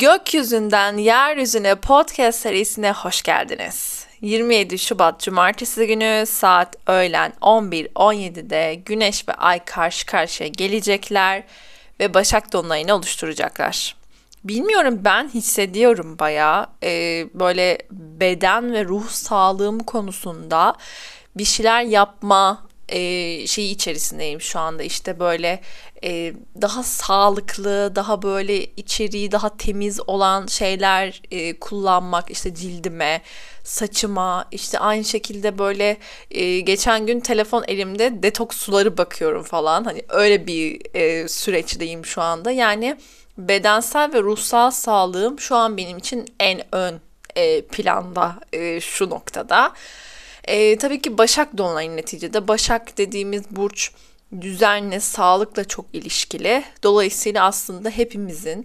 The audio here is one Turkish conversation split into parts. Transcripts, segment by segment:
Gökyüzünden Yeryüzüne podcast serisine hoş geldiniz. 27 Şubat Cumartesi günü saat öğlen 11.17'de Güneş ve Ay karşı karşıya gelecekler ve Başak Dolunay'ını oluşturacaklar. Bilmiyorum ben hissediyorum bayağı e, böyle beden ve ruh sağlığım konusunda bir şeyler yapma e, şeyi içerisindeyim şu anda. İşte böyle e, daha sağlıklı, daha böyle içeriği daha temiz olan şeyler e, kullanmak işte cildime, saçıma işte aynı şekilde böyle e, geçen gün telefon elimde detoks suları bakıyorum falan. Hani öyle bir e, süreçteyim şu anda. Yani bedensel ve ruhsal sağlığım şu an benim için en ön e, planda e, şu noktada. E, tabii ki Başak Dolunay'ın neticede. Başak dediğimiz burç düzenle, sağlıkla çok ilişkili. Dolayısıyla aslında hepimizin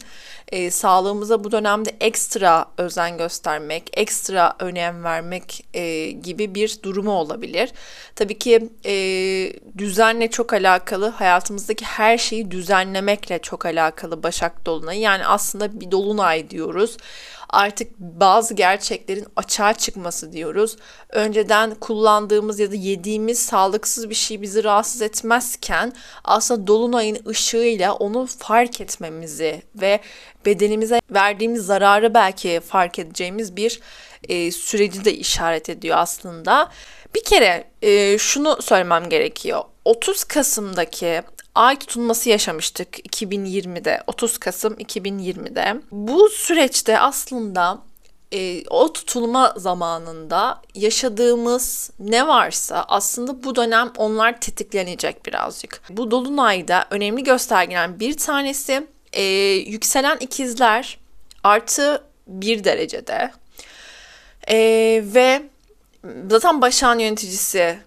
e, sağlığımıza bu dönemde ekstra özen göstermek, ekstra önem vermek e, gibi bir durumu olabilir. Tabii ki e, düzenle çok alakalı, hayatımızdaki her şeyi düzenlemekle çok alakalı Başak Dolunayı. Yani aslında bir dolunay diyoruz artık bazı gerçeklerin açığa çıkması diyoruz. Önceden kullandığımız ya da yediğimiz sağlıksız bir şey bizi rahatsız etmezken aslında dolunayın ışığıyla onu fark etmemizi ve bedenimize verdiğimiz zararı belki fark edeceğimiz bir e, süreci de işaret ediyor aslında. Bir kere e, şunu söylemem gerekiyor. 30 Kasım'daki ay tutulması yaşamıştık 2020'de 30 Kasım 2020'de. Bu süreçte aslında e, o tutulma zamanında yaşadığımız ne varsa aslında bu dönem onlar tetiklenecek birazcık. Bu dolunayda önemli göstergelen bir tanesi e, yükselen ikizler artı bir derecede e, ve zaten başan yöneticisi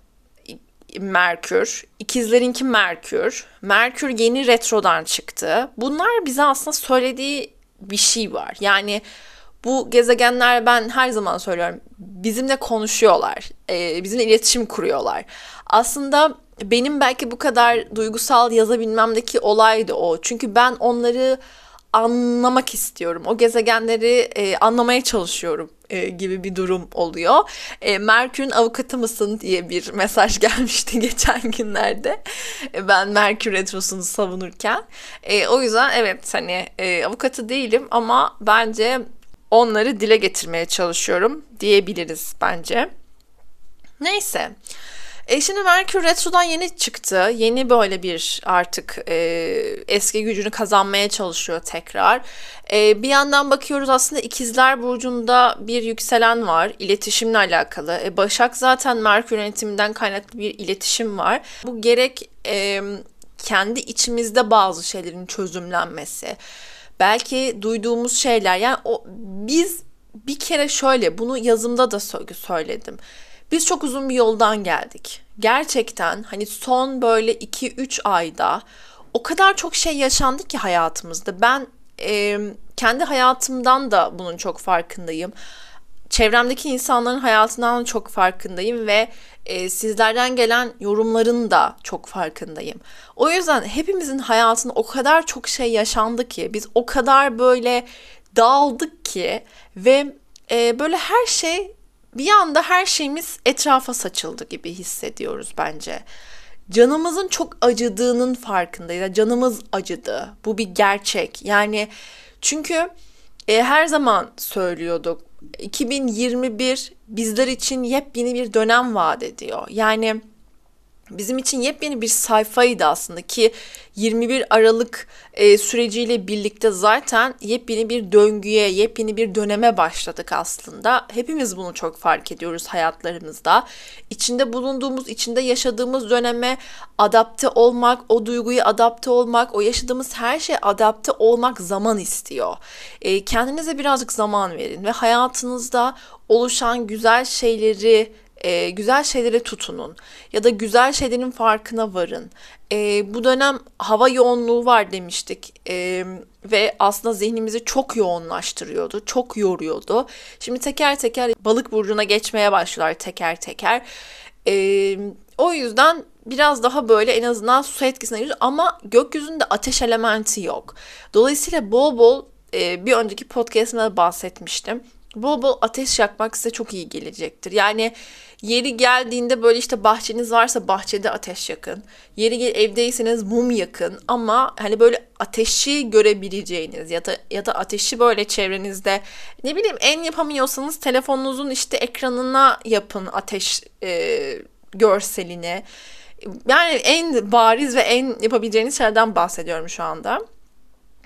Merkür, ikizlerinki Merkür. Merkür yeni retrodan çıktı. Bunlar bize aslında söylediği bir şey var. Yani bu gezegenler ben her zaman söylüyorum bizimle konuşuyorlar. E, bizimle iletişim kuruyorlar. Aslında benim belki bu kadar duygusal yazabilmemdeki olay da o. Çünkü ben onları anlamak istiyorum. O gezegenleri e, anlamaya çalışıyorum e, gibi bir durum oluyor. E, Merkür'ün avukatı mısın diye bir mesaj gelmişti geçen günlerde. E, ben Merkür Retrosu'nu savunurken. E, o yüzden evet hani e, avukatı değilim ama bence onları dile getirmeye çalışıyorum diyebiliriz bence. Neyse. E şimdi Merkür Retro'dan yeni çıktı. Yeni böyle bir artık e, eski gücünü kazanmaya çalışıyor tekrar. E, bir yandan bakıyoruz aslında ikizler burcunda bir yükselen var. iletişimle alakalı. E, Başak zaten Merkür yönetiminden kaynaklı bir iletişim var. Bu gerek e, kendi içimizde bazı şeylerin çözümlenmesi. Belki duyduğumuz şeyler yani o biz bir kere şöyle bunu yazımda da söyledim biz çok uzun bir yoldan geldik. Gerçekten hani son böyle 2-3 ayda o kadar çok şey yaşandı ki hayatımızda. Ben e, kendi hayatımdan da bunun çok farkındayım. Çevremdeki insanların hayatından çok farkındayım ve e, sizlerden gelen yorumların da çok farkındayım. O yüzden hepimizin hayatında o kadar çok şey yaşandı ki biz o kadar böyle dağıldık ki ve e, böyle her şey bir anda her şeyimiz etrafa saçıldı gibi hissediyoruz bence. Canımızın çok acıdığının farkındayız. Canımız acıdı. Bu bir gerçek. Yani çünkü e, her zaman söylüyorduk 2021 bizler için yepyeni bir dönem vaat ediyor. Yani bizim için yepyeni bir sayfaydı aslında ki 21 Aralık e, süreciyle birlikte zaten yepyeni bir döngüye, yepyeni bir döneme başladık aslında. Hepimiz bunu çok fark ediyoruz hayatlarımızda. İçinde bulunduğumuz, içinde yaşadığımız döneme adapte olmak, o duyguyu adapte olmak, o yaşadığımız her şeye adapte olmak zaman istiyor. E, kendinize birazcık zaman verin ve hayatınızda oluşan güzel şeyleri e, güzel şeylere tutunun ya da güzel şeylerin farkına varın. E, bu dönem hava yoğunluğu var demiştik e, ve aslında zihnimizi çok yoğunlaştırıyordu, çok yoruyordu. Şimdi teker teker balık burcuna geçmeye başlıyorlar teker teker. E, o yüzden biraz daha böyle en azından su etkisine giriyor ama gökyüzünde ateş elementi yok. Dolayısıyla bol bol e, bir önceki podcastımda bahsetmiştim. Bol bol ateş yakmak size çok iyi gelecektir. Yani yeri geldiğinde böyle işte bahçeniz varsa bahçede ateş yakın. Yeri evdeyseniz mum yakın ama hani böyle ateşi görebileceğiniz ya da ya da ateşi böyle çevrenizde ne bileyim en yapamıyorsanız telefonunuzun işte ekranına yapın ateş e, görselini. Yani en bariz ve en yapabileceğiniz şeylerden bahsediyorum şu anda.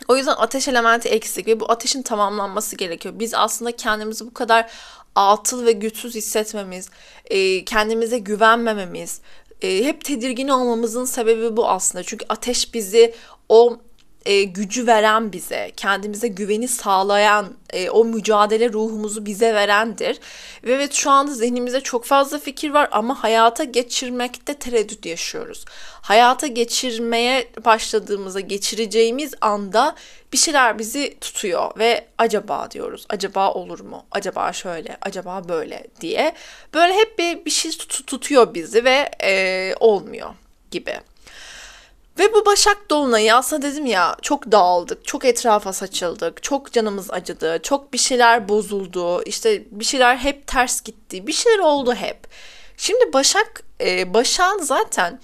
O yüzden ateş elementi eksik ve bu ateşin tamamlanması gerekiyor. Biz aslında kendimizi bu kadar atıl ve güçsüz hissetmemiz, e, kendimize güvenmememiz, e, hep tedirgin olmamızın sebebi bu aslında. Çünkü ateş bizi o e, gücü veren bize, kendimize güveni sağlayan, e, o mücadele ruhumuzu bize verendir. Ve evet şu anda zihnimizde çok fazla fikir var ama hayata geçirmekte tereddüt yaşıyoruz. Hayata geçirmeye başladığımızda, geçireceğimiz anda bir şeyler bizi tutuyor ve acaba diyoruz. Acaba olur mu? Acaba şöyle, acaba böyle diye. Böyle hep bir, bir şey tut- tutuyor bizi ve e, olmuyor gibi. Ve bu Başak Dolunay'ı aslında dedim ya çok dağıldık, çok etrafa saçıldık, çok canımız acıdı, çok bir şeyler bozuldu, işte bir şeyler hep ters gitti, bir şeyler oldu hep. Şimdi Başak, e, Başak'ın zaten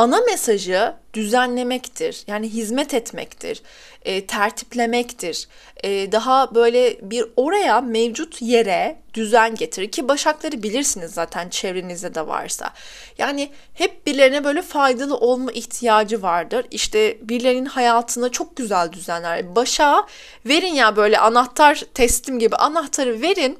ana mesajı düzenlemektir. Yani hizmet etmektir, e, tertiplemektir. E, daha böyle bir oraya mevcut yere düzen getirir ki başakları bilirsiniz zaten çevrenizde de varsa. Yani hep birilerine böyle faydalı olma ihtiyacı vardır. İşte birilerinin hayatını çok güzel düzenler. Başa verin ya böyle anahtar teslim gibi anahtarı verin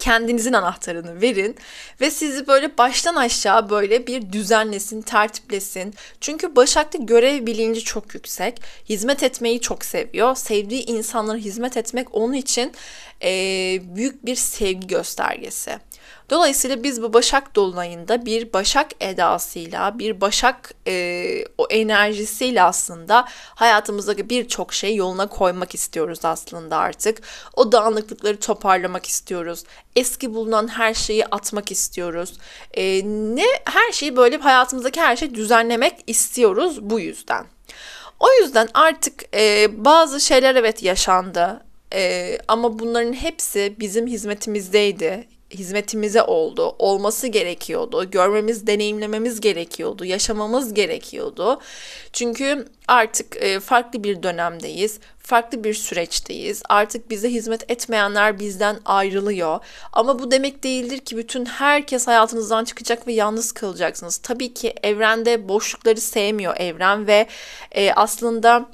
kendinizin anahtarını verin ve sizi böyle baştan aşağı böyle bir düzenlesin, tertiplesin. Çünkü Başak'ta görev bilinci çok yüksek. Hizmet etmeyi çok seviyor. Sevdiği insanlara hizmet etmek onun için e, büyük bir sevgi göstergesi. Dolayısıyla biz bu Başak Dolunay'ında bir Başak edasıyla, bir Başak e, o enerjisiyle aslında hayatımızdaki birçok şey yoluna koymak istiyoruz aslında artık. O dağınıklıkları toparlamak istiyoruz. Eski bulunan her şeyi atmak istiyoruz. E, ne her şeyi böyle hayatımızdaki her şeyi düzenlemek istiyoruz bu yüzden. O yüzden artık e, bazı şeyler evet yaşandı. Ee, ama bunların hepsi bizim hizmetimizdeydi hizmetimize oldu, olması gerekiyordu, görmemiz, deneyimlememiz gerekiyordu, yaşamamız gerekiyordu. Çünkü artık e, farklı bir dönemdeyiz, farklı bir süreçteyiz. Artık bize hizmet etmeyenler bizden ayrılıyor. Ama bu demek değildir ki bütün herkes hayatınızdan çıkacak ve yalnız kalacaksınız. Tabii ki evrende boşlukları sevmiyor evren ve e, aslında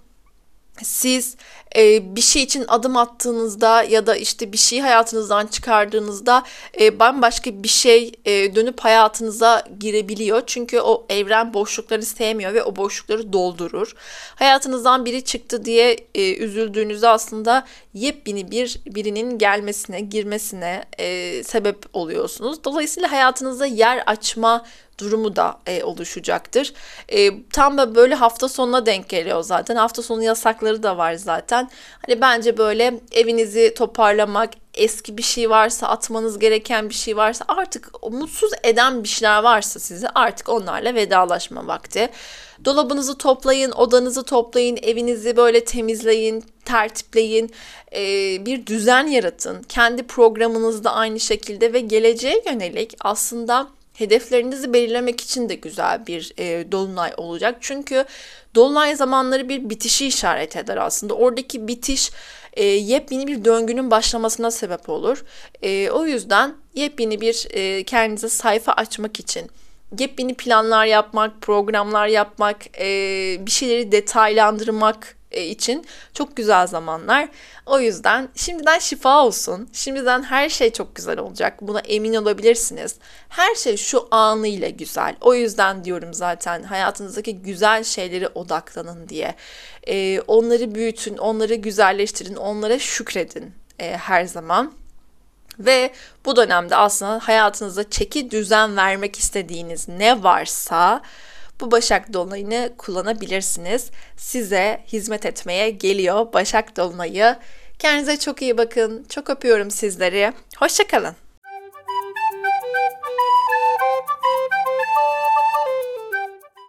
siz e, bir şey için adım attığınızda ya da işte bir şeyi hayatınızdan çıkardığınızda e, bambaşka bir şey e, dönüp hayatınıza girebiliyor. Çünkü o evren boşlukları sevmiyor ve o boşlukları doldurur. Hayatınızdan biri çıktı diye e, üzüldüğünüzde aslında yepyeni bir birinin gelmesine, girmesine e, sebep oluyorsunuz. Dolayısıyla hayatınızda yer açma durumu da e, oluşacaktır. E, tam da böyle hafta sonuna denk geliyor zaten. Hafta sonu yasakları da var zaten. Hani bence böyle evinizi toparlamak, eski bir şey varsa, atmanız gereken bir şey varsa, artık mutsuz eden bir şeyler varsa sizi artık onlarla vedalaşma vakti. Dolabınızı toplayın, odanızı toplayın, evinizi böyle temizleyin, tertipleyin, e, bir düzen yaratın. Kendi programınızda aynı şekilde ve geleceğe yönelik aslında hedeflerinizi belirlemek için de güzel bir e, dolunay olacak. Çünkü dolunay zamanları bir bitişi işaret eder aslında. Oradaki bitiş e, yepyeni bir döngünün başlamasına sebep olur. E, o yüzden yepyeni bir e, kendinize sayfa açmak için yepyeni planlar yapmak, programlar yapmak, e, bir şeyleri detaylandırmak e, için çok güzel zamanlar. O yüzden şimdiden şifa olsun. Şimdiden her şey çok güzel olacak. Buna emin olabilirsiniz. Her şey şu anıyla güzel. O yüzden diyorum zaten hayatınızdaki güzel şeylere odaklanın diye. Ee, onları büyütün, onları güzelleştirin, onlara şükredin e, her zaman. Ve bu dönemde aslında hayatınıza çeki düzen vermek istediğiniz ne varsa bu Başak Dolunay'ını kullanabilirsiniz. Size hizmet etmeye geliyor Başak Dolunay'ı. Kendinize çok iyi bakın. Çok öpüyorum sizleri. Hoşçakalın.